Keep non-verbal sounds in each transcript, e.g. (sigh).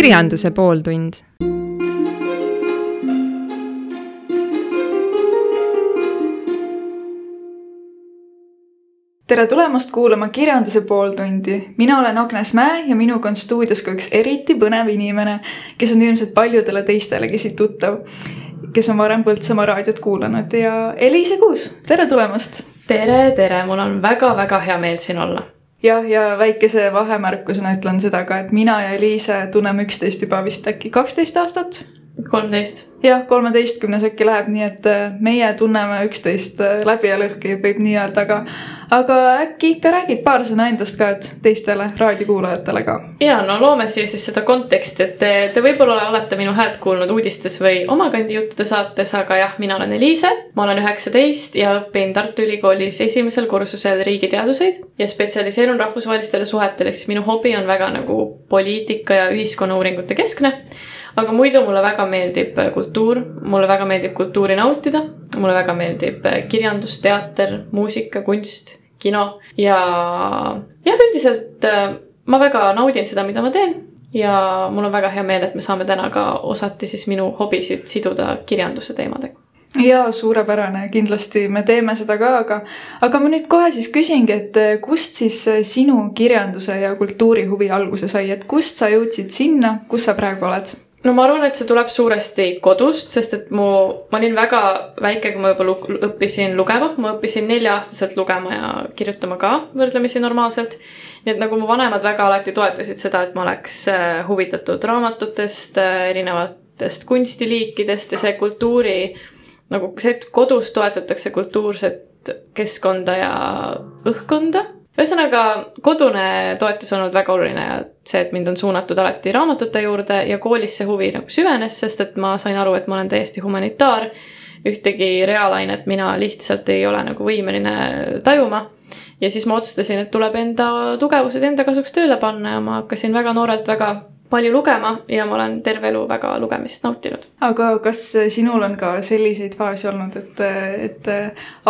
kirjanduse pooltund. tere tulemast kuulama Kirjanduse pooltundi. mina olen Agnes Mäe ja minuga on stuudios ka üks eriti põnev inimene, kes on ilmselt paljudele teistelegi siit tuttav, kes on varem Põltsamaa raadiot kuulanud ja Eliise Kuus, tere tulemast! tere, tere, mul on väga-väga hea meel siin olla jah, ja väikese vahemärkusena ütlen seda ka, et mina ja Eliise tunneme üksteist juba vist äkki kaksteist aastat. Kolmteist. jah, kolmeteistkümnes äkki läheb, nii et äh, meie tunneme üksteist äh, läbi ja lõhki, võib nii öelda, aga aga äkki ikka räägid paar sõna endast ka, et teistele raadiokuulajatele ka. ja no loome siia siis seda konteksti, et te, te võib-olla olete minu häält kuulnud uudistes või Omakandi juttude saates, aga jah, mina olen Eliise, ma olen üheksateist ja õpin Tartu Ülikoolis esimesel kursusel riigiteaduseid ja spetsialiseerun rahvusvahelistele suhetele, ehk siis minu hobi on väga nagu poliitika ja ühiskonnauuringute keskne aga muidu mulle väga meeldib äh, kultuur, mulle väga meeldib kultuuri nautida, mulle väga meeldib äh, kirjandus, teater, muusika, kunst, kino. Ja jah, üldiselt äh, ma väga naudin seda, mida ma teen. Ja mul on väga hea meel, et me saame täna ka osati siis minu hobisid siduda kirjanduse teemadega. Jaa, suurepärane, kindlasti me teeme seda ka, aga aga ma nüüd kohe siis küsingi, et kust siis sinu kirjanduse ja kultuuri huvi alguse sai, et kust sa jõudsid sinna, kus sa praegu oled? No ma arvan, et see tuleb suuresti kodust, sest et mu, ma olin väga väike, kui ma juba lu õppisin lugema, ma õppisin nelja-aastaselt lugema ja kirjutama ka võrdlemisi normaalselt. nii et nagu mu vanemad väga alati toetasid seda, et ma oleks äh, huvitatud raamatutest, äh, erinevatest kunstiliikidest ja see kultuuri nagu see, et kodus toetatakse kultuurset keskkonda ja õhkkonda ühesõnaga, kodune toetus on olnud väga oluline ja see, et mind on suunatud alati raamatute juurde ja koolis see huvi nagu süvenes, sest et ma sain aru, et ma olen täiesti humanitaar. ühtegi reaalainet mina lihtsalt ei ole nagu võimeline tajuma. ja siis ma otsustasin, et tuleb enda tugevused enda kasuks tööle panna ja ma hakkasin väga noorelt väga palju lugema ja ma olen terve elu väga lugemist nautinud. aga kas sinul on ka selliseid faase olnud, et, et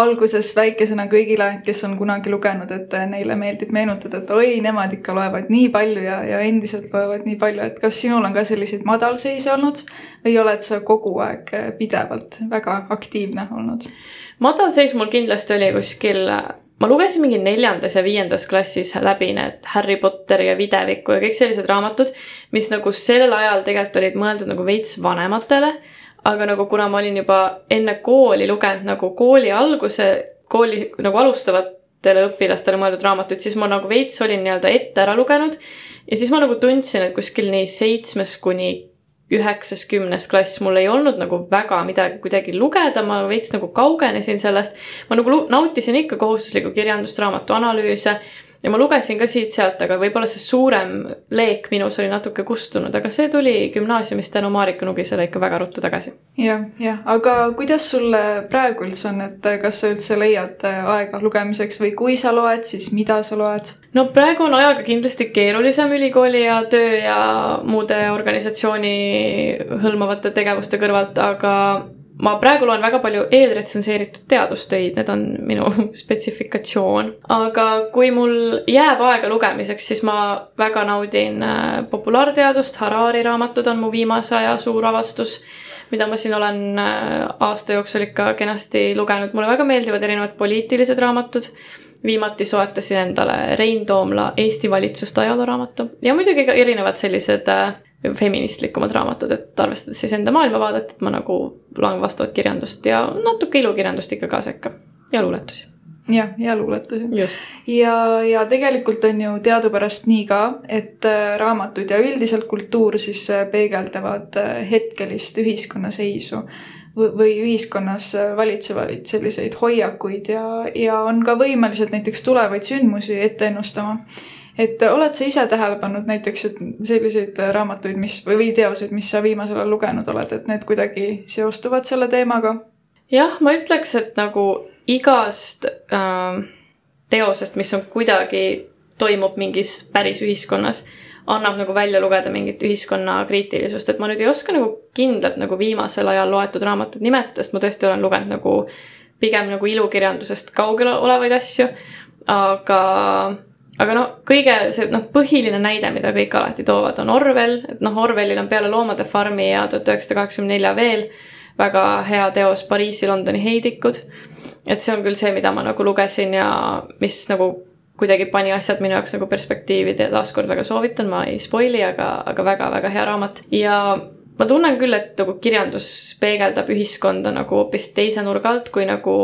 alguses väikesena kõigile, kes on kunagi lugenud, et neile meeldib meenutada, et oi, nemad ikka loevad nii palju ja, ja endiselt loevad nii palju, et kas sinul on ka selliseid madalseise olnud või oled sa kogu aeg pidevalt väga aktiivne olnud? madalseis mul kindlasti oli kuskil ma lugesin mingi neljandas ja viiendas klassis läbi need Harry Potter ja Videviku ja kõik sellised raamatud, mis nagu sel ajal tegelikult olid mõeldud nagu veits vanematele. aga nagu kuna ma olin juba enne kooli lugenud nagu kooli alguse, kooli nagu alustavatele õpilastele mõeldud raamatuid, siis ma nagu veits olin nii-öelda ette ära lugenud. ja siis ma nagu tundsin, et kuskil nii seitsmes kuni üheksas, kümnes klass, mul ei olnud nagu väga midagi kuidagi lugeda, ma veits nagu kaugenesin sellest. ma nagu nautisin ikka kohustuslikku kirjandust, raamatu analüüse ja ma lugesin ka siit-sealt, aga võib-olla see suurem leek minus oli natuke kustunud, aga see tuli gümnaasiumist tänu Marika Nugisele ikka väga ruttu tagasi ja,. jah, jah, aga kuidas sulle praegu üldse on, et kas sa üldse leiad aega lugemiseks või kui sa loed, siis mida sa loed? no praegu on ajaga kindlasti keerulisem ülikooli ja töö ja muude organisatsiooni hõlmavate tegevuste kõrvalt, aga ma praegu loen väga palju eelretsenseeritud teadustöid, need on minu (laughs) spetsifikatsioon. aga kui mul jääb aega lugemiseks, siis ma väga naudin äh, populaarteadust, Harari raamatud on mu viimase aja suur avastus, mida ma siin olen äh, aasta jooksul ikka kenasti lugenud, mulle väga meeldivad erinevad poliitilised raamatud. Viimati soetasin endale Rein Toomla Eesti valitsuste ajalooraamatu ja muidugi ka erinevad sellised äh, feministlikumad raamatud, et arvestades siis enda maailmavaadet, et ma nagu loen vastavat kirjandust ja natuke ilukirjandust ikka ka sekka ja luuletusi. jah, ja luuletusi. ja, ja tegelikult on ju teadupärast nii ka, et äh, raamatud ja üldiselt kultuur siis äh, peegeldavad äh, hetkelist ühiskonnaseisu või ühiskonnas valitsevaid selliseid hoiakuid ja, ja on ka võimelised näiteks tulevaid sündmusi ette ennustama et oled sa ise tähele pannud näiteks, et selliseid raamatuid, mis või teoseid, mis sa viimasel ajal lugenud oled, et need kuidagi seostuvad selle teemaga? jah, ma ütleks, et nagu igast äh, teosest, mis on kuidagi, toimub mingis päris ühiskonnas, annab nagu välja lugeda mingit ühiskonna kriitilisust, et ma nüüd ei oska nagu kindlalt nagu viimasel ajal loetud raamatud nimetada, sest ma tõesti olen lugenud nagu pigem nagu ilukirjandusest kaugel olevaid asju, aga aga noh, kõige see noh, põhiline näide, mida kõik alati toovad, on Orwell, et noh, Orwellil on peale Loomade farmi ja tuhat üheksasada kaheksakümne nelja veel väga hea teos Pariisi, Londoni heidikud. et see on küll see, mida ma nagu lugesin ja mis nagu kuidagi pani asjad minu jaoks nagu perspektiivi ja taaskord väga soovitan, ma ei spoil'i, aga, aga väga-väga hea raamat. Ja ma tunnen küll, et nagu kirjandus peegeldab ühiskonda nagu hoopis teise nurga alt, kui nagu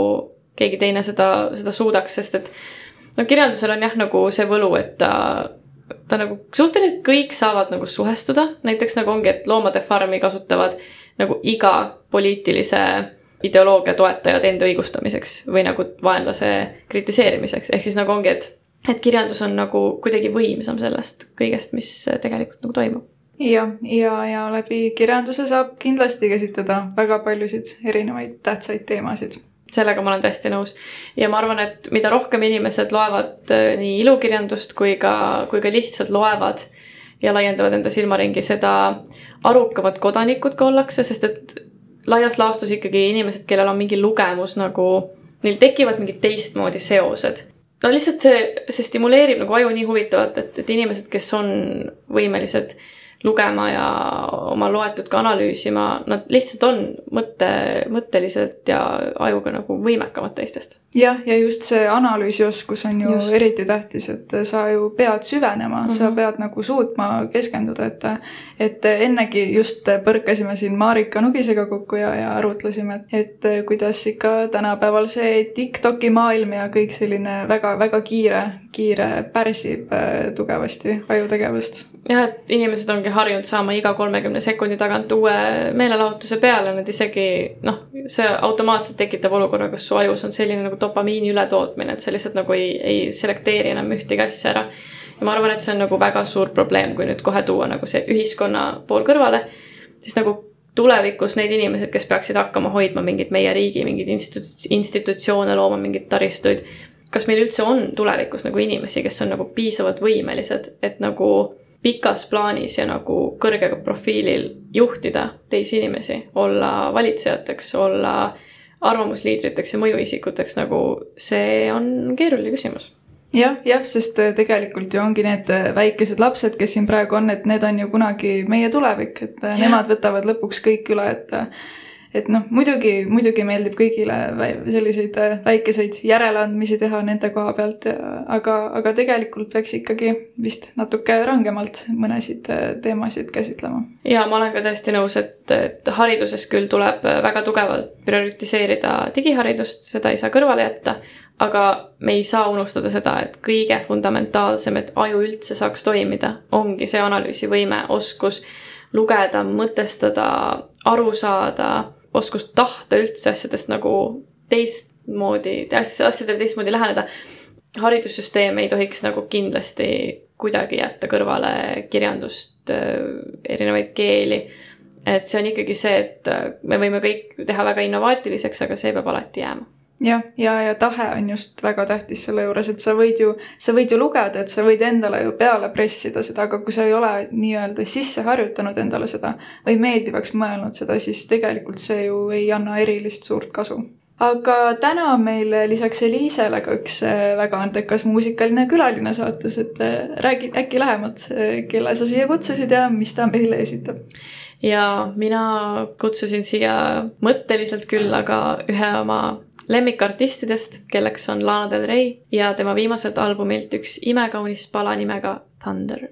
keegi teine seda, seda suudaks, sest et no kirjandusel on jah, nagu see võlu, et ta, ta nagu suhteliselt kõik saavad nagu suhestuda, näiteks nagu ongi, et Loomade Farmi kasutavad nagu iga poliitilise ideoloogia toetajad enda õigustamiseks või nagu vaenlase kritiseerimiseks, ehk siis nagu ongi, et, et kirjandus on nagu kuidagi võimsam sellest kõigest, mis tegelikult nagu toimub. Jah, ja, ja, ja läbi kirjanduse saab kindlasti käsitleda väga paljusid erinevaid tähtsaid teemasid sellega ma olen täiesti nõus. ja ma arvan, et mida rohkem inimesed loevad äh, nii ilukirjandust kui ka, kui ka lihtsalt loevad ja laiendavad enda silmaringi, seda arukamad kodanikud ka ollakse, sest et laias laastus ikkagi inimesed, kellel on mingi lugemus nagu, neil tekivad mingid teistmoodi seosed. no lihtsalt see, see stimuleerib nagu aju nii huvitavalt, et, et inimesed, kes on võimelised äh, lugema ja oma loetut ka analüüsima, nad lihtsalt on mõtte, mõtteliselt ja ajuga nagu võimekamad teistest. jah, ja just see analüüsioskus on ju just. eriti tähtis, et sa ju pead süvenema mm, -hmm. sa mhm. pead nagu suutma keskenduda, et et ennegi just põrkasime siin Marika Nugisega kokku ja, ja arutlesime, et kuidas ikka tänapäeval see Tiktoki maailm ja kõik selline väga-väga kiire, kiire pärsib äh, tugevasti ajutegevust. jah, et inimesed ongi harjunud saama iga kolmekümne sekundi tagant uue meelelahutuse peale, nad isegi noh, see automaatselt tekitab olukorra, kus su ajus on selline nagu dopamiini ületootmine, et sa lihtsalt nagu ei, ei selekteeri enam ühtegi asja ära. ja ma arvan, et see on nagu väga suur probleem, kui nüüd kohe tuua nagu see ühiskonna pool kõrvale, siis nagu tulevikus need inimesed, kes peaksid hakkama hoidma mingit meie riigi mingeid institu-, institutsioone, looma mingeid taristuid, kas meil üldse on tulevikus nagu inimesi, kes on nagu piisavalt võimelised, et nagu pikas plaanis ja nagu kõrgega profiilil juhtida teisi inimesi, olla valitsejateks, olla arvamusliidriteks ja mõjuisikuteks, nagu see on keeruline küsimus jah, jah, sest äh, tegelikult ju ongi need äh, väikesed lapsed, kes siin praegu on, et need on ju kunagi meie tulevik, et äh, ja. nemad võtavad lõpuks kõik üle, et et noh, muidugi, muidugi meeldib kõigile selliseid äh, väikeseid järeleandmisi teha nende koha pealt, aga, aga tegelikult peaks ikkagi vist natuke rangemalt mõnesid äh, teemasid käsitlema. ja ma olen ka täiesti nõus, et, et hariduses küll tuleb väga tugevalt prioritiseerida digiharidust, seda ei saa kõrvale jätta, aga me ei saa unustada seda, et kõige fundamentaalsem, et aju üldse saaks toimida, ongi see analüüsivõime, oskus lugeda, mõtestada, aru saada oskust tahta üldse asjadest nagu teistmoodi, asja, asjadele teistmoodi läheneda. haridussüsteem ei tohiks nagu kindlasti kuidagi jätta kõrvale kirjandust, erinevaid keeli. et see on ikkagi see, et me võime kõik teha väga innovaatiliseks, aga see peab alati jääma jah, ja, ja, ja tahe on just väga tähtis selle juures, et sa võid ju, sa võid ju lugeda, et sa võid endale ju peale pressida seda, aga kui sa ei ole nii-öelda sisse harjutanud endale seda või meeldivaks mõelnud seda, siis tegelikult see ju ei anna erilist suurt kasu. aga täna on meil lisaks Eliisele ka üks äh, väga andekas muusikaline külaline saates, et äh, räägi äkki lähemalt, äh, kelle sa siia kutsusid ja mis ta meile esitab ja mina kutsusin siia mõtteliselt küll, aga ühe oma lemmikartistidest, kelleks on Lana Del Rey ja tema viimaselt albumilt üks imekaunis pala nimega Thunder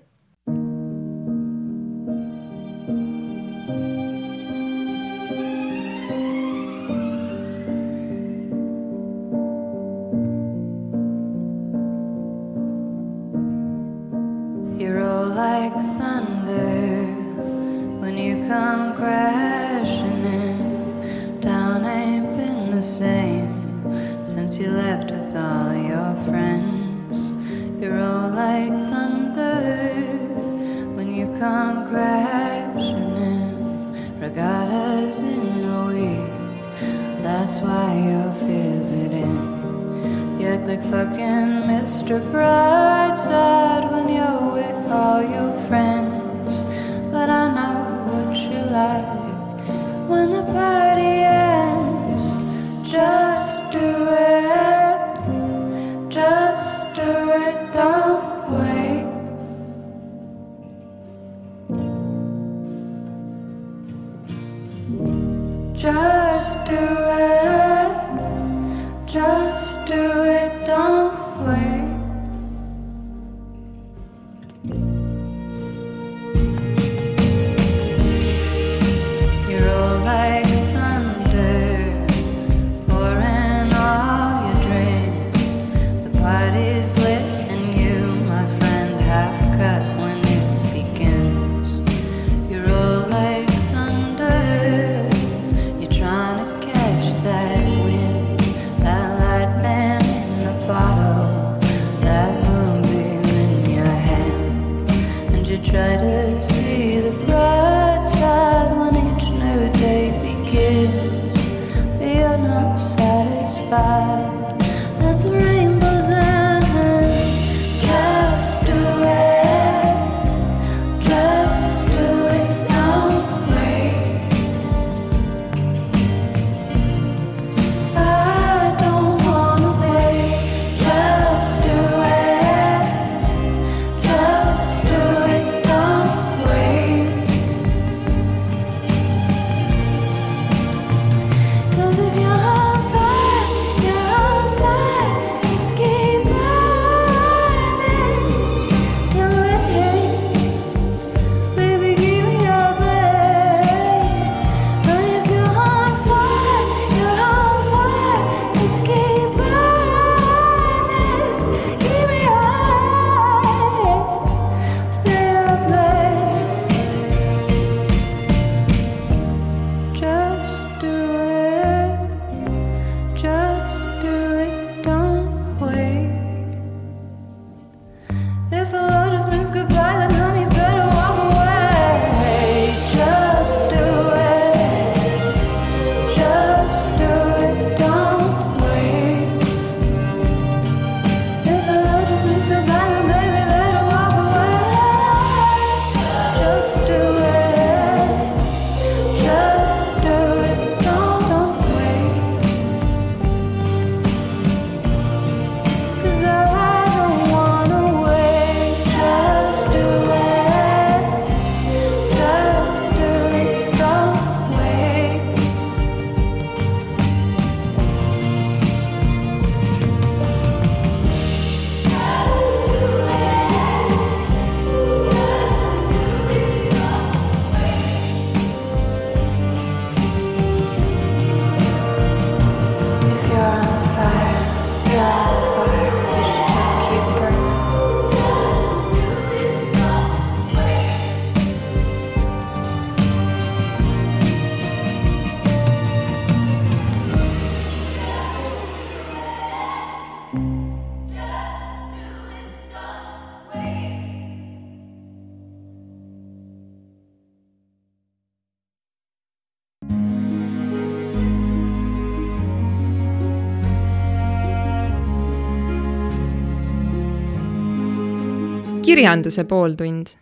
kirjanduse pooltund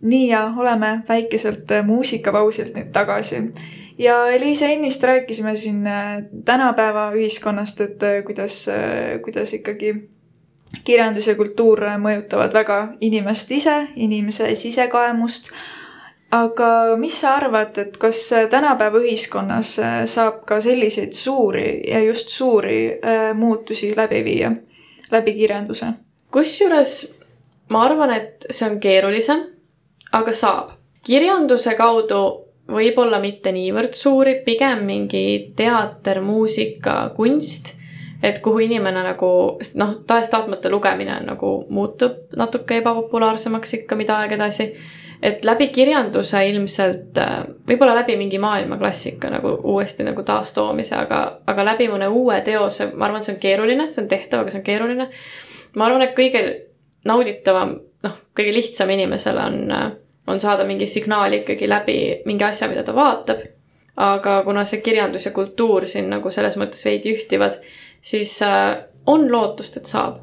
nii ja oleme väikeselt äh, muusikapausilt nüüd tagasi. ja Eliise, ennist rääkisime siin äh, tänapäeva ühiskonnast, et äh, kuidas, kuidas ikkagi kirjandus ja kultuur mõjutavad väga inimest ise, inimese sisekaemust. Aga mis sa arvad, et kas tänapäeva ühiskonnas saab ka selliseid suuri ja just suuri muutusi läbi viia läbi kirjanduse? kusjuures ma arvan, et see on keerulisem, aga saab. kirjanduse kaudu võib-olla mitte niivõrd suuri, pigem mingi teater, muusika, kunst, et kuhu inimene nagu, noh, tahes-tahtmata lugemine nagu muutub natuke ebapopulaarsemaks ikka mida aeg edasi. Et läbi kirjanduse ilmselt, võib-olla läbi mingi maailmaklassika nagu uuesti nagu taastoomise, aga, aga läbi mõne uue teose, ma arvan, see on keeruline, see on tehtav, aga see on keeruline. ma arvan, et kõige nauditavam, noh, kõige lihtsam inimesele on, on saada mingi signaal ikkagi läbi mingi asja, mida ta vaatab. aga kuna see kirjandus ja kultuur siin nagu selles mõttes veidi ühtivad, siis äh, on lootust, et saab.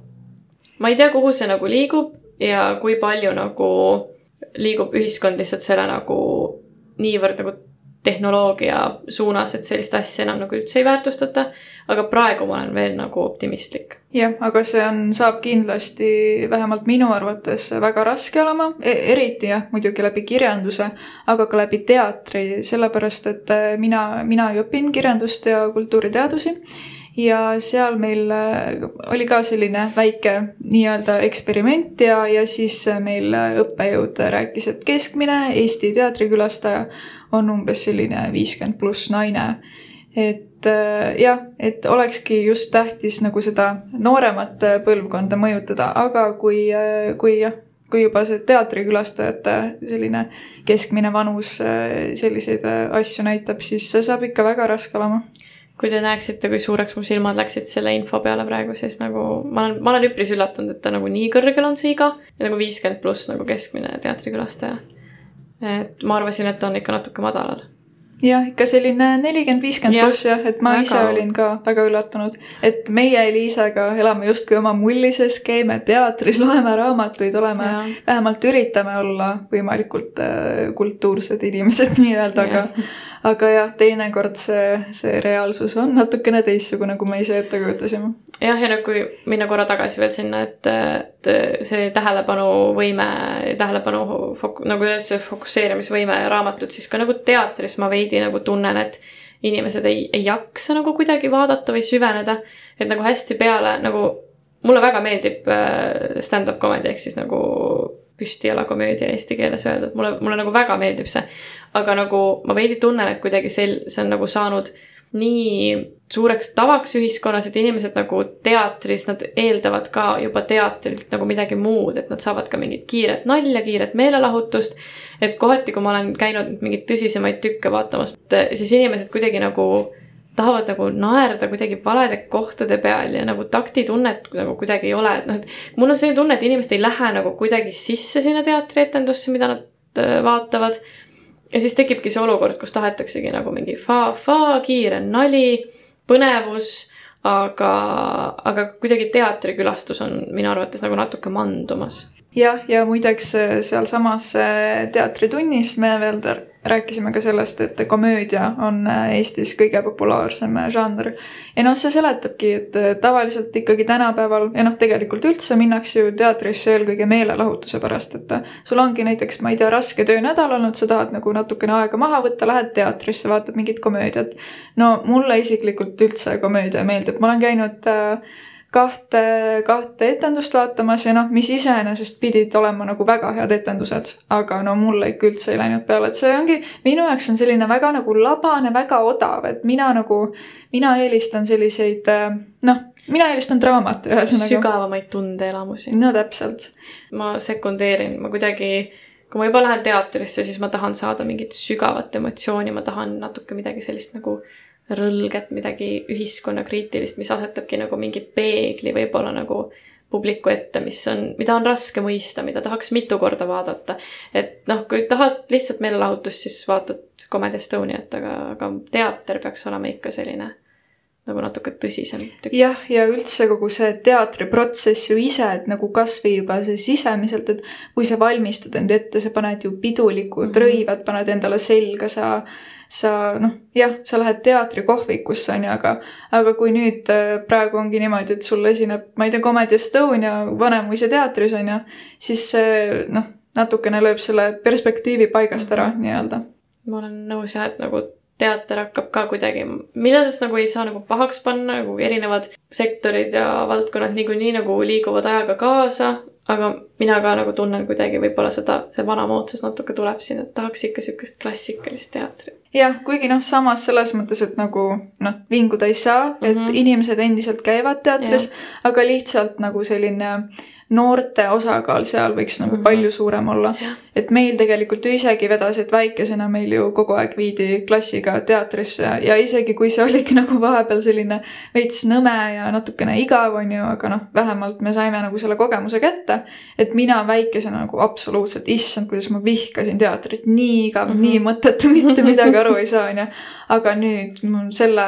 ma ei tea, kuhu see nagu liigub ja kui palju nagu liigub ühiskond lihtsalt selle nagu niivõrd nagu tehnoloogia suunas, et sellist asja enam nagu üldse ei väärtustata. aga praegu ma olen veel nagu optimistlik. jah, aga see on, saab kindlasti vähemalt minu arvates väga raske olema e, eriti jah, muidugi läbi kirjanduse, aga ka läbi teatri, sellepärast et äh, mina, mina ju õpin kirjandust ja kultuuriteadusi ja seal meil äh, oli ka selline väike nii-öelda eksperiment ja, ja siis meil õppejõud rääkis, et keskmine Eesti teatrikülastaja on umbes selline viiskümmend pluss naine. et äh, jah, et olekski just tähtis nagu seda nooremat põlvkonda mõjutada, aga kui, kui jah, kui juba see teatrikülastajate selline keskmine vanus selliseid asju näitab, siis see saab ikka väga raske olema kui te näeksite, kui suureks mu silmad läksid selle info peale praegu, siis nagu ma olen, ma olen üpris üllatunud, et ta nagu nii kõrgel on see iga ja nagu viiskümmend pluss nagu keskmine teatrikülastaja. et ma arvasin, et ta on ikka natuke madalal. jah, ikka selline nelikümmend, viiskümmend pluss jah, et ma väga. ise olin ka väga üllatunud, et meie Eliisaga elame justkui oma mullises, käime teatris, (laughs) loeme raamatuid, oleme vähemalt üritame olla võimalikult äh, kultuursed inimesed (laughs) nii-öelda, aga aga jah, teinekord see, see reaalsus on natukene teistsugune, kui me ise ette kujutasime. jah, ja nüüd, kui minna korra tagasi veel sinna, et, et see tähelepanuvõime, tähelepanu fok-, nagu üleüldse fokusseerimisvõime raamatud, siis ka nagu teatris ma veidi nagu tunnen, et inimesed ei, ei jaksa nagu kuidagi vaadata või süveneda. et nagu hästi peale nagu, mulle väga meeldib äh, stand-up comedy ehk siis nagu püstijalakomöödia eesti keeles öeldud, mulle, mulle nagu väga meeldib see. Aga nagu ma veidi tunnen, et kuidagi sel-, see on nagu saanud nii suureks tavaks ühiskonnas, et inimesed nagu teatris, nad eeldavad ka juba teatrilt nagu midagi muud, et nad saavad ka mingit kiiret nalja, kiiret meelelahutust. et kohati, kui ma olen käinud mingeid tõsisemaid tükke vaatamas, siis inimesed kuidagi nagu tahavad nagu naerda kuidagi valede kohtade peal ja nagu taktitunnet nagu kuidagi ei ole, et noh, et mul on selline tunne, et inimesed ei lähe nagu kuidagi sisse sinna teatrietendusse, mida nad äh, vaatavad ja siis tekibki see olukord, kus tahetaksegi nagu mingi fa-fa, kiire nali, põnevus, aga, aga kuidagi teatrikülastus on minu arvates nagu natuke mandumas. jah, ja muideks äh, sealsamas äh, teatritunnis me veel rääkisime ka sellest, et komöödia on äh, Eestis kõige populaarsem äh, žanr. ja noh, see seletabki, et äh, tavaliselt ikkagi tänapäeval ja noh, tegelikult üldse minnakse ju teatrisse eelkõige meelelahutuse pärast, et sul ongi näiteks, ma ei tea, raske töönädal olnud, sa tahad nagu natukene aega maha võtta, lähed teatrisse, vaatad mingit komöödiat. no mulle isiklikult üldse komöödia meeldib, ma olen käinud äh, kahte, kahte etendust vaatamas ja noh, mis iseenesest pidid olema nagu väga head etendused, aga no mulle ikka üldse ei läinud peale, et see ongi, minu jaoks on selline väga nagu labane, väga odav, et mina nagu, mina eelistan selliseid äh, noh, mina eelistan draamat ühesõnaga. sügavamaid tundeelamusi. no täpselt, ma sekundeerin, ma kuidagi, kui ma juba lähen teatrisse, siis ma tahan saada mingit sügavat emotsiooni, ma tahan natuke midagi sellist nagu rõlget, midagi ühiskonnakriitilist, mis asetabki nagu mingi peegli võib-olla nagu publiku ette, mis on, mida on raske mõista, mida tahaks mitu korda vaadata. et noh, kui tahad lihtsalt meelelahutust, siis vaatad Comedy Estoniat, aga, aga teater peaks olema ikka selline nagu natuke tõsisem tükk. jah, ja üldse kogu see teatriprotsess ju ise, et nagu kasvõi juba see sisemiselt, et kui sa valmistad end ette, sa paned ju pidulikud mm. -hmm. rõivad, paned endale selga, sa sa noh, jah, sa lähed teatrikohvikusse on ju, aga aga kui nüüd äh, praegu ongi niimoodi, et sul esineb, ma ei tea, Comedy Estonia Vanemuise teatris on ju, siis see noh, natukene lööb selle perspektiivi paigast ära Mhm. nii-öelda. ma olen nõus jah, et nagu teater hakkab ka kuidagi, millest nagu ei saa nagu pahaks panna, nagu erinevad sektorid ja valdkonnad niikuinii nagu liiguvad ajaga kaasa, aga mina ka nagu tunnen kuidagi võib-olla seda, see vanamoodsus natuke tuleb siin, et tahaks ikka niisugust klassikalist teatrit. jah, kuigi noh, samas selles mõttes, et nagu noh, vinguda ei saa mm, -hmm. et Mhm. inimesed endiselt käivad teatris, aga lihtsalt nagu selline noorte osakaal seal võiks nagu mm. -hmm. palju suurem olla Jah.. Et meil tegelikult ju isegi vedas, et väikesena meil ju kogu aeg viidi klassiga teatrisse ja, isegi kui see (laughs) oligi nagu vahepeal selline veits nõme ja natukene igav, on ju, aga noh, vähemalt me saime nagu selle kogemuse kätte. et mina väikesena nagu absoluutselt, issand, kuidas ma vihkasin teatrit, nii igav mm, Mhm. -hmm. nii mõttetu, mitte (laughs) midagi aru ei saa, on ju. aga nüüd selle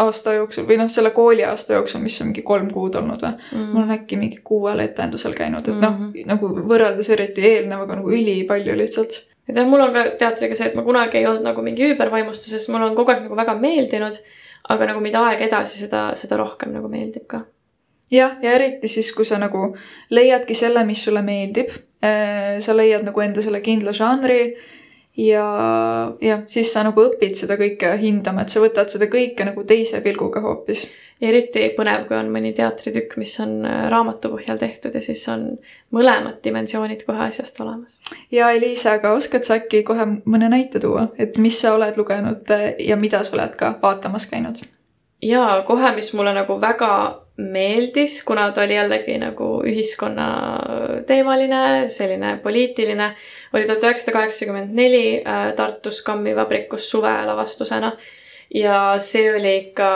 aasta jooksul või noh, selle kooliaasta jooksul, mis on mingi kolm kuud olnud või, Mm. ma olen äkki mingi kuuel etendusel käinud, et noh mm Mhm. -hmm., nagu võrreldes eriti eelnevaga nagu ülipalju lihtsalt. et jah, mul on ka teatriga see, et ma kunagi ei olnud nagu mingi üübervaimustuses, mulle on kogu aeg nagu väga meeldinud, aga nagu mida aeg edasi, seda, seda rohkem nagu meeldib ka. jah, ja eriti siis, kui sa nagu leiadki selle, mis sulle meeldib. sa leiad nagu enda selle kindla žanri ja, ja siis sa nagu õpid seda kõike hindama, et sa võtad seda kõike nagu teise pilguga hoopis. Eriti põnev, kui on mõni teatritükk, mis on äh, raamatu põhjal tehtud ja siis on mõlemad dimensioonid kohe asjast olemas. ja Eliisa, aga oskad sa äkki kohe mõne näite tuua, et mis sa oled lugenud eh, ja mida sa oled ka vaatamas käinud? ja kohe, mis mulle nagu väga meeldis, kuna ta oli jällegi nagu ühiskonnateemaline, selline poliitiline, oli tuhat üheksasada kaheksakümmend neli äh, Tartus Kammi vabrikus suvelavastusena. Ja see oli ikka,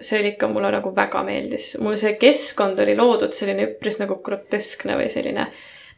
see oli ikka mulle nagu väga meeldis, mul see keskkond oli loodud selline üpris nagu groteskne või selline,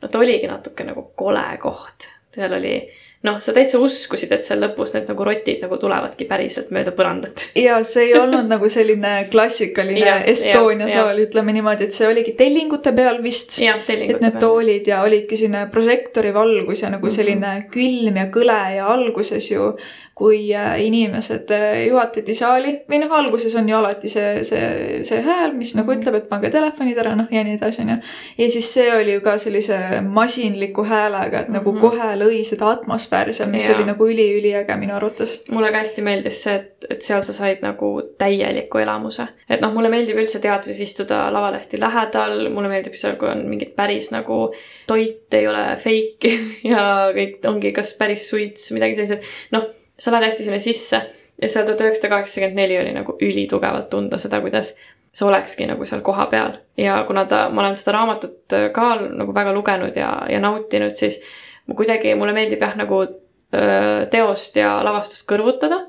no ta oligi natuke nagu kole koht. seal oli noh, sa täitsa uskusid, et seal lõpus need nagu rotid nagu tulevadki päriselt mööda põrandat. (laughs) ja see ei olnud nagu selline klassikaline Jah, Estonia jah. saal, ütleme niimoodi, et see oligi tellingute peal vist. et need toolid ja olidki selline prožektori valgus ja nagu selline külm ja kõle ja alguses ju, kui äh, inimesed äh, juhatati saali või noh, alguses on ju alati see, see, see hääl, mis nagu ütleb, et pange telefonid ära, noh ja nii edasi, onju. ja siis see oli ju ka sellise masinliku häälega, et nagu kohe lõi seda atmosfääri seal, mis Jaa. oli nagu üliüliäge minu arvates. mulle ka hästi meeldis see, et, et seal sa said nagu täieliku elamuse. et noh, mulle meeldib üldse teatris istuda lavale hästi lähedal, mulle meeldib seal, kui on mingid päris nagu toit ei ole fake (laughs) ja kõik ongi kas päris suits, midagi sellist, et noh, sa lähed hästi sinna sisse ja seal tuhat üheksasada kaheksakümmend neli oli nagu ülitugevalt tunda seda, kuidas see olekski nagu seal kohapeal ja kuna ta, ma olen seda raamatut ka nagu väga lugenud ja, ja nautinud, siis ma kuidagi, mulle meeldib jah, nagu öö, teost ja lavastust kõrvutada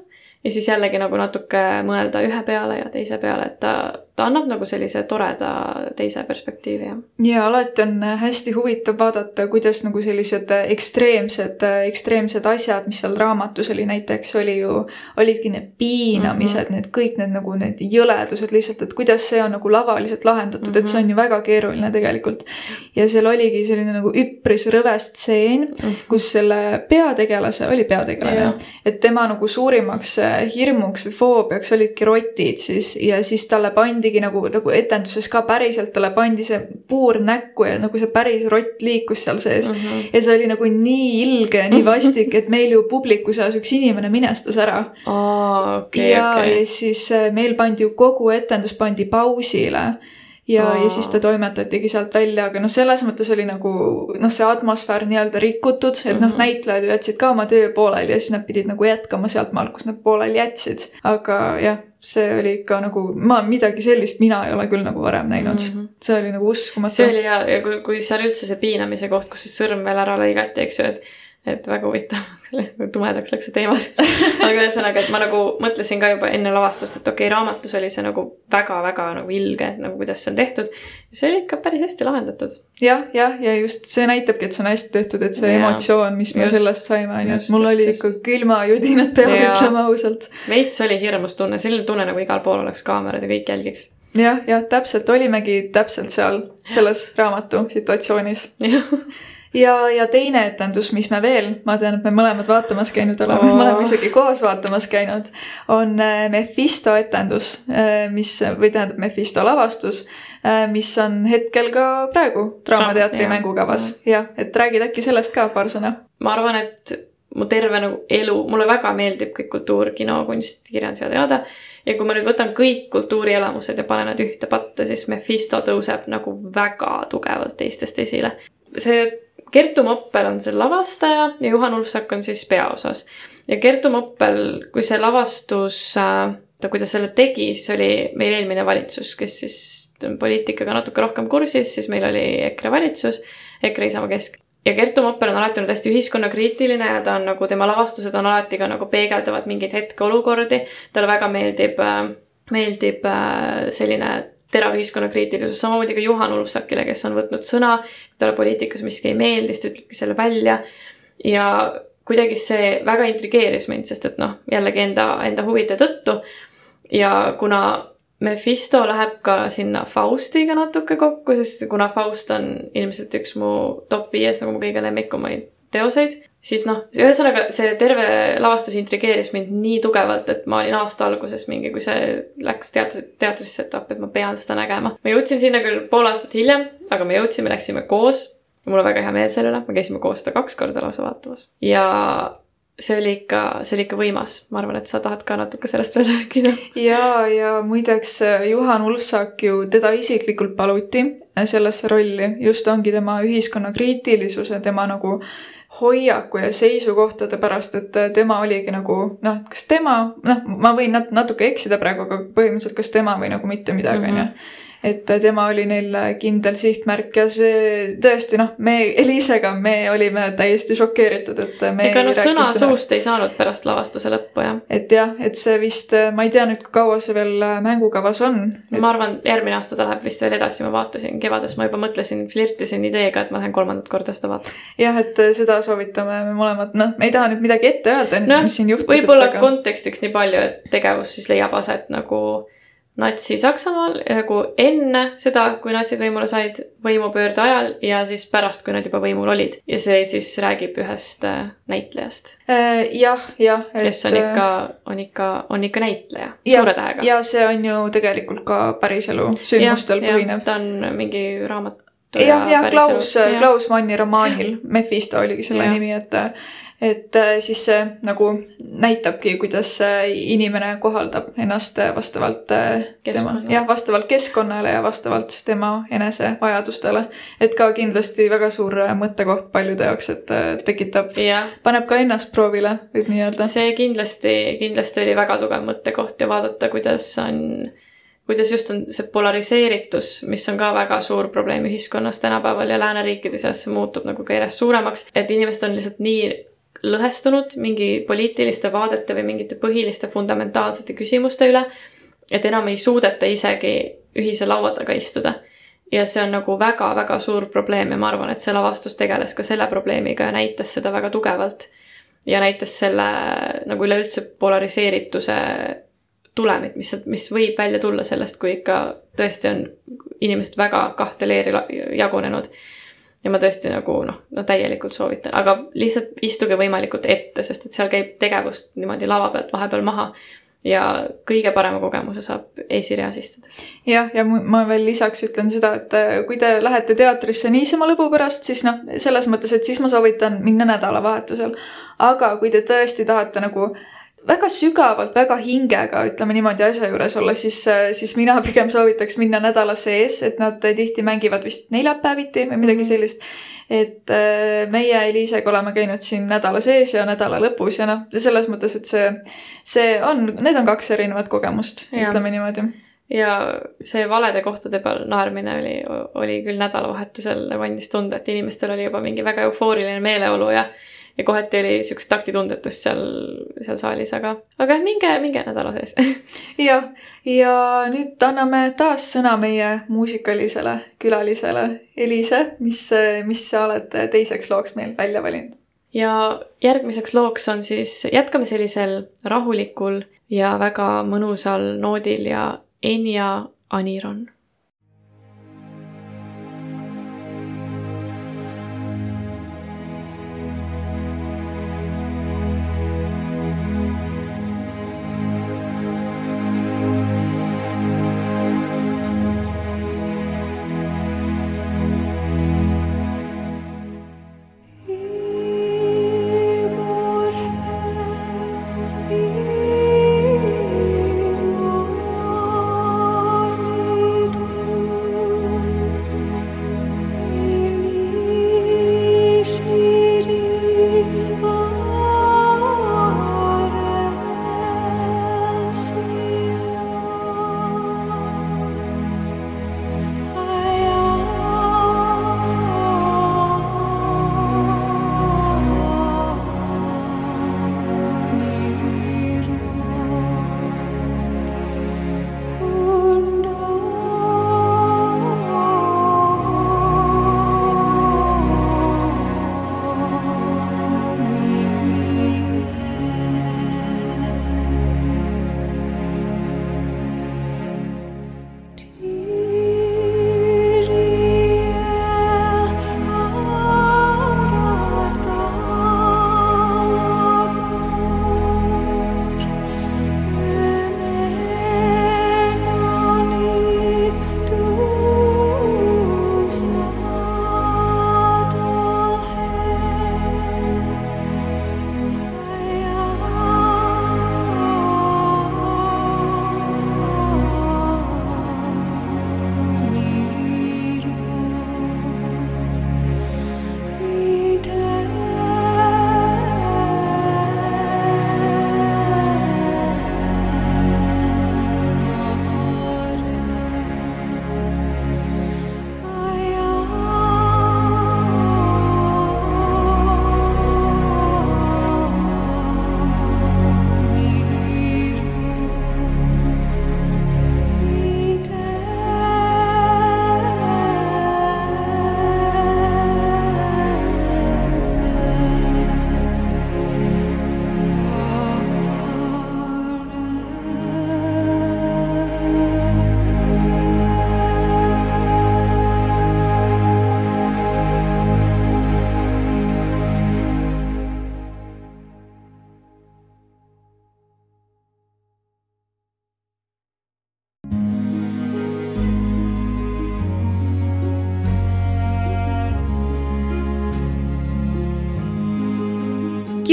ja siis jällegi nagu natuke mõelda ühe peale ja teise peale, et ta, ta annab nagu sellise toreda teise perspektiivi, jah. ja alati on hästi huvitav vaadata, kuidas nagu sellised ekstreemsed, ekstreemsed asjad, mis seal raamatus oli, näiteks oli ju, olidki need piinamised mm, -hmm. need kõik need nagu need jõledused lihtsalt, et kuidas see on nagu lavaliselt lahendatud mm, -hmm. et see on ju väga keeruline tegelikult. ja seal oligi selline nagu üpris rõve stseen mm, -hmm. kus selle peategelase, oli peategelane et tema nagu suurimaks äh, hirmuks või foobiaks olidki rotid siis ja siis talle pandigi nagu, nagu etenduses ka päriselt talle pandi see puur näkku ja nagu see päris rott liikus seal sees mm. -hmm. ja see oli nagu nii ilge ja nii (laughs) vastik, et meil ju publiku seas üks inimene minestas ära. aa, okei, ja, okei ja. siis äh, meil pandi ju kogu etendus pandi pausile ja Aa. ja siis ta toimetatigi sealt välja, aga noh, selles mõttes oli nagu noh, see atmosfäär nii-öelda rikutud, et noh, näitlejad ju jätsid ka oma töö pooleli ja siis nad pidid nagu jätkama sealt maalt, kus nad pooleli jätsid. aga jah, see oli ikka nagu, ma midagi sellist mina ei ole küll nagu varem näinud mm. -hmm. see oli nagu uskumatu see. oli hea ja kui, kui seal üldse see piinamise koht, kus see sõrm veel ära lõigati, eks ju, et et väga huvitav, tumedaks läks see teema. aga ühesõnaga, et ma nagu mõtlesin ka juba enne lavastust, et okei okay,, raamatus oli see nagu väga-väga nagu ilge, et nagu kuidas see on tehtud. see oli ikka päris hästi lahendatud. jah, jah, ja just see näitabki, et see on hästi tehtud, et see Jaa. emotsioon, mis me Just, sellest saime, on ju, et mul just, oli ikka külmajudinad peal, ütleme ausalt. veits oli hirmus tunne, selline tunne nagu igal pool oleks kaamerad ja kõik jälgiks. jah, jah, täpselt, olimegi täpselt seal selles raamatu situatsioonis. ja, ja teine etendus, mis me veel, ma tean, et me mõlemad vaatamas käinud oleme oh., me oleme isegi koos vaatamas käinud, on äh, Mephisto etendus, mis või tähendab Mephisto lavastus, mis on hetkel ka praegu Draamateatri mängukavas. jah, et räägid äkki sellest ka paar sõna? ma arvan, et mu terve nagu elu, mulle väga meeldib kõik kultuur, kino, kunst, kirjandus ja teada. ja kui ma nüüd võtan kõik kultuurielamused ja panen nad ühte patta, siis Mephisto tõuseb nagu väga tugevalt teistest esile. see Kertu Moppel on see lavastaja ja Juhan Ulfsak on siis peaosas. ja Kertu Moppel, kui see lavastus äh, ta, kui ta selle tegi, siis oli meil eelmine valitsus, kes siis poliitikaga natuke rohkem kursis, siis meil oli EKRE valitsus, EKRE Isamaa Kesk. ja Kertu Moppel on alati olnud hästi ühiskonnakriitiline ja ta on nagu, tema lavastused on alati ka nagu peegeldavad mingeid hetkeolukordi. talle väga meeldib, meeldib äh, selline terav ühiskonnakriitilisus, samamoodi ka Juhan Ulfsakile, kes on võtnud sõna, talle poliitikas miski ei meeldi, siis ta ütlebki selle välja. ja kuidagi see väga intrigeeris mind, sest et noh, jällegi enda, enda huvide tõttu. ja kuna Mephisto läheb ka sinna Faustiga natuke kokku, sest kuna Faust on ilmselt üks mu top viies nagu mu kõige lemmikumaid teoseid, siis noh, ühesõnaga see terve lavastus intrigeeris mind nii tugevalt, et ma olin aasta alguses mingi, kui see läks teatri, teatrisse, et appi, et ma pean seda nägema. ma jõudsin sinna küll pool aastat hiljem, aga me jõudsime, läksime koos. mul on väga hea meel selle üle, me käisime koos seda kaks korda lausa vaatamas ja see oli ikka, see oli ikka võimas, ma arvan, et sa tahad ka natuke sellest veel rääkida. ja, ja muideks Juhan Ulfsak ju, teda isiklikult paluti sellesse rolli, just ongi tema ühiskonnakriitilisuse, tema nagu hoiaku ja seisukohtade pärast, et äh, tema oligi nagu noh, kas tema, noh, ma võin nat- natuke eksida praegu, aga põhimõtteliselt kas tema või nagu mitte midagi, Mhm. onju. Et tema oli neil kindel sihtmärk ja see tõesti noh, me Elisega, me olime täiesti šokeeritud, et me ega ei noh, sõna rääkinud suust ei saanud pärast lavastuse lõppu jah. et jah, et see vist, ma ei tea nüüd, kui kaua see veel mängukavas on. ma arvan, järgmine aasta ta läheb vist veel edasi, ma vaatasin kevades, ma juba mõtlesin, flirtisin ideega, et ma lähen kolmandat korda seda vaatama. jah, et seda soovitame me mõlemad, noh, me ei taha nüüd midagi ette öelda, Noh, mis siin juhtus. võib-olla kontekstiks nii palju, et tegevus siis leiab aset nagu Natsi-Saksamaal nagu enne seda, kui natsid võimule said, võimupöörde ajal ja siis pärast, kui nad juba võimul olid. ja see siis räägib ühest äh, näitlejast, Äh, jah, jah. kes on ikka, on ikka, on ikka näitleja, Ja- suure tähega. ja see on ju tegelikult ka päriselu sündmustel põhinev. ta on mingi raamatu jah, jah, Klaus. Klaus Manni romaanil (laughs) Mephisto oligi selle Jah. nimi, et et äh, siis see nagu näitabki, kuidas see inimene kohaldab ennast vastavalt äh, tema, Keskkonnale. jah, vastavalt keskkonnale ja vastavalt tema enese vajadustele. et ka kindlasti väga suur äh, mõttekoht paljude jaoks, et äh, tekitab, paneb ka ennast proovile, võib nii öelda. see kindlasti, kindlasti oli väga tugev mõttekoht ja vaadata, kuidas on, kuidas just on see polariseeritus, mis on ka väga suur probleem ühiskonnas tänapäeval ja lääneriikide seas, see muutub nagu ka järjest suuremaks, et inimesed on lihtsalt nii lõhestunud mingi poliitiliste vaadete või mingite põhiliste fundamentaalsete küsimuste üle, et enam ei suudeta isegi ühise laua taga istuda. ja see on nagu väga-väga suur probleem ja ma arvan, et see lavastus tegeles ka selle probleemiga ja näitas seda väga tugevalt ja näitas selle nagu üleüldse polariseerituse tulemit, mis, mis võib välja tulla sellest, kui ikka tõesti on inimesed väga kahte leeri jagunenud. Ja ma tõesti nagu noh, no täielikult soovitan, aga lihtsalt istuge võimalikult ette, sest et seal käib tegevust niimoodi lava pealt vahepeal maha. ja kõige parema kogemuse saab esireas istudes. jah, ja ma veel lisaks ütlen seda, et äh, kui te lähete teatrisse niisama lõbu pärast, siis noh, selles mõttes, et siis ma soovitan minna nädalavahetusel. aga kui te tõesti tahate nagu väga sügavalt, väga hingega, ütleme niimoodi asja juures olla, siis, siis mina (laughs) pigem soovitaks minna nädala sees, et nad tihti mängivad vist neljapäeviti või midagi sellist. et äh, meie Eliisega oleme käinud siin nädala sees ja nädala lõpus ja noh, selles mõttes, et see, see on, need on kaks erinevat kogemust, ütleme niimoodi. Ja see valede kohtade peal naermine oli, oli küll nädalavahetusel nagu andis tunda, et inimestel oli juba mingi väga eufooriline meeleolu ja ja kohati oli siukest taktitundetust seal, seal saalis, aga, aga minge, minge nädala sees. (laughs) jah, ja nüüd anname taas sõna meie muusikalisele külalisele Elise, mis, mis sa oled teiseks looks meil välja valinud? ja järgmiseks looks on siis, jätkame sellisel rahulikul ja väga mõnusal noodil ja Enya Aniron.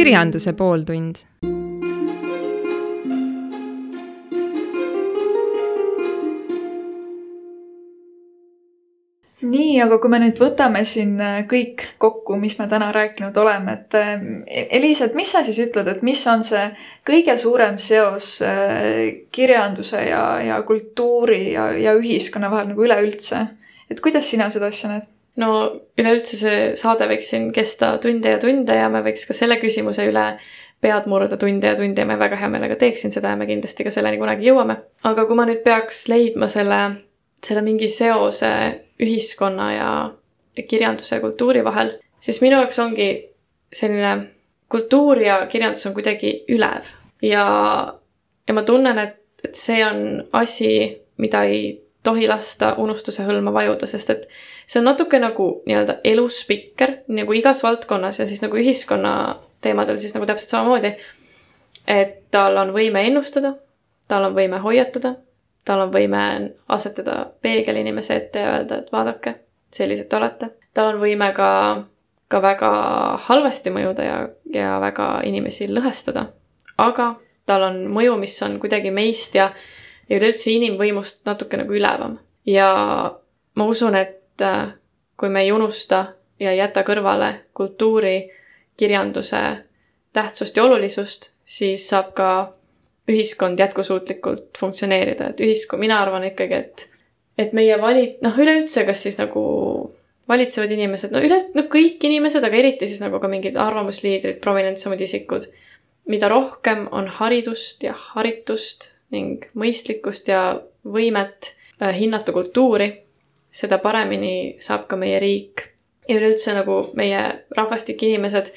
Kirjanduse pooltund nii, aga kui me nüüd võtame siin äh, kõik kokku, mis me täna rääkinud oleme, et äh, Eliisa, et mis sa siis ütled, et mis on see kõige suurem seos äh, kirjanduse ja, ja kultuuri ja, ja ühiskonna vahel nagu üleüldse? et kuidas sina seda asja näed? No üleüldse see saade võiks siin kesta tunde ja tunde ja me võiks ka selle küsimuse üle pead murda tunde ja tunde ja ma väga hea meelega teeksin seda ja me kindlasti ka selleni kunagi jõuame. aga kui ma nüüd peaks leidma selle, selle mingi seose ühiskonna ja kirjanduse ja kultuuri vahel, siis minu jaoks ongi selline kultuur ja kirjandus on kuidagi ülev ja, ja ma tunnen, et, et see on asi, mida ei tohi lasta unustuse hõlma vajuda, sest et see on natuke nagu nii-öelda eluspikker nagu igas valdkonnas ja siis nagu ühiskonna teemadel siis nagu täpselt samamoodi. et tal on võime ennustada, tal on võime hoiatada, tal on võime asetada peegel inimese ette ja öelda, et vaadake, sellised te olete. tal on võime ka, ka väga halvasti mõjuda ja, ja väga inimesi lõhestada. aga tal on mõju, mis on kuidagi meist ja, ja üleüldse inimvõimust natuke nagu ülevam. ja ma usun, et äh, kui me ei unusta ja ei jäta kõrvale kultuuri, kirjanduse tähtsust ja olulisust, siis saab ka ühiskond jätkusuutlikult funktsioneerida, et ühiskond, mina arvan ikkagi, et, et meie vali-, noh, üleüldse, kas siis nagu valitsevad inimesed, no üle, no kõik inimesed, aga eriti siis nagu ka mingid arvamusliidrid, prominentsemad isikud, mida rohkem on haridust ja haritust ning mõistlikkust ja võimet äh, hinnata kultuuri, seda paremini saab ka meie riik ja üleüldse nagu meie rahvastik, inimesed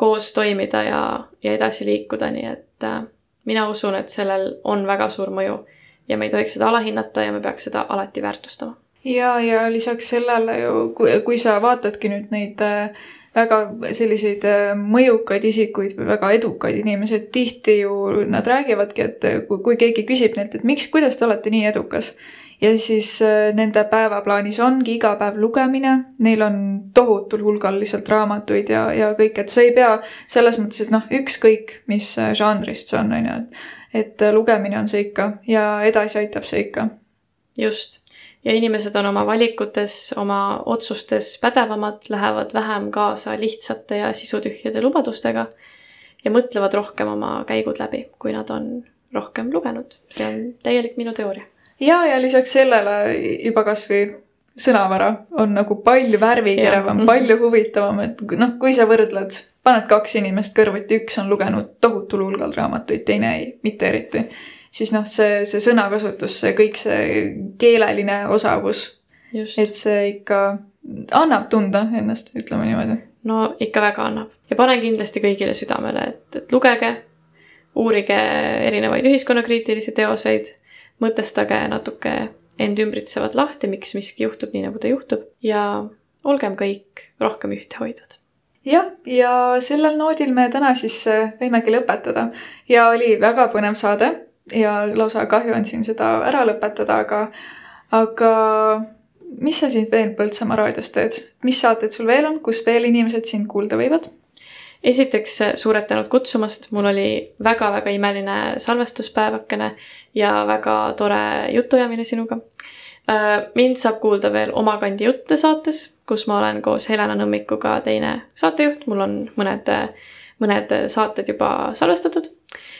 koos toimida ja, ja edasi liikuda, nii et äh, mina usun, et sellel on väga suur mõju ja me ei tohiks seda alahinnata ja me peaks seda alati väärtustama. ja, ja lisaks sellele ju, kui, kui sa vaatadki nüüd neid äh, väga selliseid äh, mõjukaid isikuid või väga edukaid inimesi, et tihti ju nad räägivadki, et kui, kui keegi küsib neilt, et miks, kuidas te olete nii edukas, ja siis äh, nende päevaplaanis ongi iga päev lugemine, neil on tohutul hulgal lihtsalt raamatuid ja, ja kõik, et sa ei pea selles mõttes, et noh, ükskõik mis äh, žanrist see on, on ju, et et äh, lugemine on see ikka ja edasi aitab see ikka. just. ja inimesed on oma valikutes, oma otsustes pädevamad, lähevad vähem kaasa lihtsate ja sisutühjade lubadustega ja mõtlevad rohkem oma käigud läbi, kui nad on rohkem lugenud. see on täielik minu teooria. ja, ja lisaks sellele juba kasvõi sõnavara on nagu palju värvikeravam palju huvitavam, et kui- noh, kui sa võrdled, paned kaks inimest kõrvuti, üks on lugenud tohutul hulgal raamatuid, teine ei, mitte eriti, siis noh, see, see sõnakasutus, see kõik see keeleline osavus, et see ikka annab tunda ennast, ütleme niimoodi. no ikka väga annab. Ja panen kindlasti kõigile südamele, et, et lugege, uurige erinevaid ühiskonnakriitilisi teoseid, mõtestage natuke end ümbritsevat lahti, miks miski juhtub nii, nagu ta juhtub ja olgem kõik rohkem ühtehoidvad. jah, ja sellel noodil me täna siis äh, võimegi lõpetada ja oli väga põnev saade ja lausa kahju on siin seda ära lõpetada, aga, aga mis sa siin veel Põltsamaa raadios teed, mis saated sul veel on, kus veel inimesed sind kuulda võivad? Esiteks suured tänud kutsumast, mul oli väga-väga imeline salvestuspäevakene ja väga tore jutuajamine sinuga. mind saab kuulda veel Oma kandi jutte saates, kus ma olen koos Helena Nõmmikuga teine saatejuht, mul on mõned, mõned saated juba salvestatud.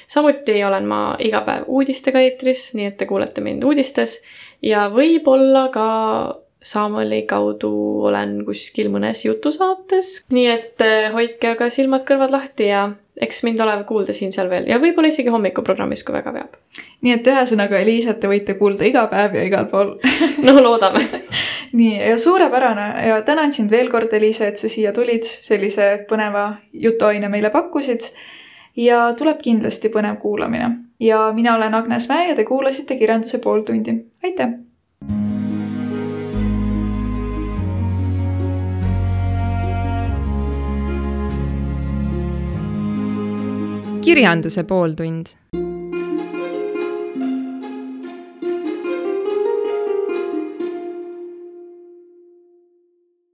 samuti olen ma iga päev uudistega eetris, nii et te kuulete mind uudistes ja võib-olla ka Saamoli kaudu olen kuskil mõnes jutusaates, nii et eh, hoidke aga silmad-kõrvad lahti ja eks mind ole kuulda siin-seal veel ja võib-olla isegi hommikuprogrammis, kui väga veab. nii et ühesõnaga Eliisat te võite kuulda iga päev ja igal pool (laughs) no loodame. (laughs) nii, ja suurepärane ja tänan sind veel kord, Eliisa, et sa siia tulid, sellise põneva jutuaine meile pakkusid. ja tuleb kindlasti põnev kuulamine ja mina olen Agnes Mäe ja te kuulasite Kirjanduse pooltundi. aitäh! Kirjanduse pooltund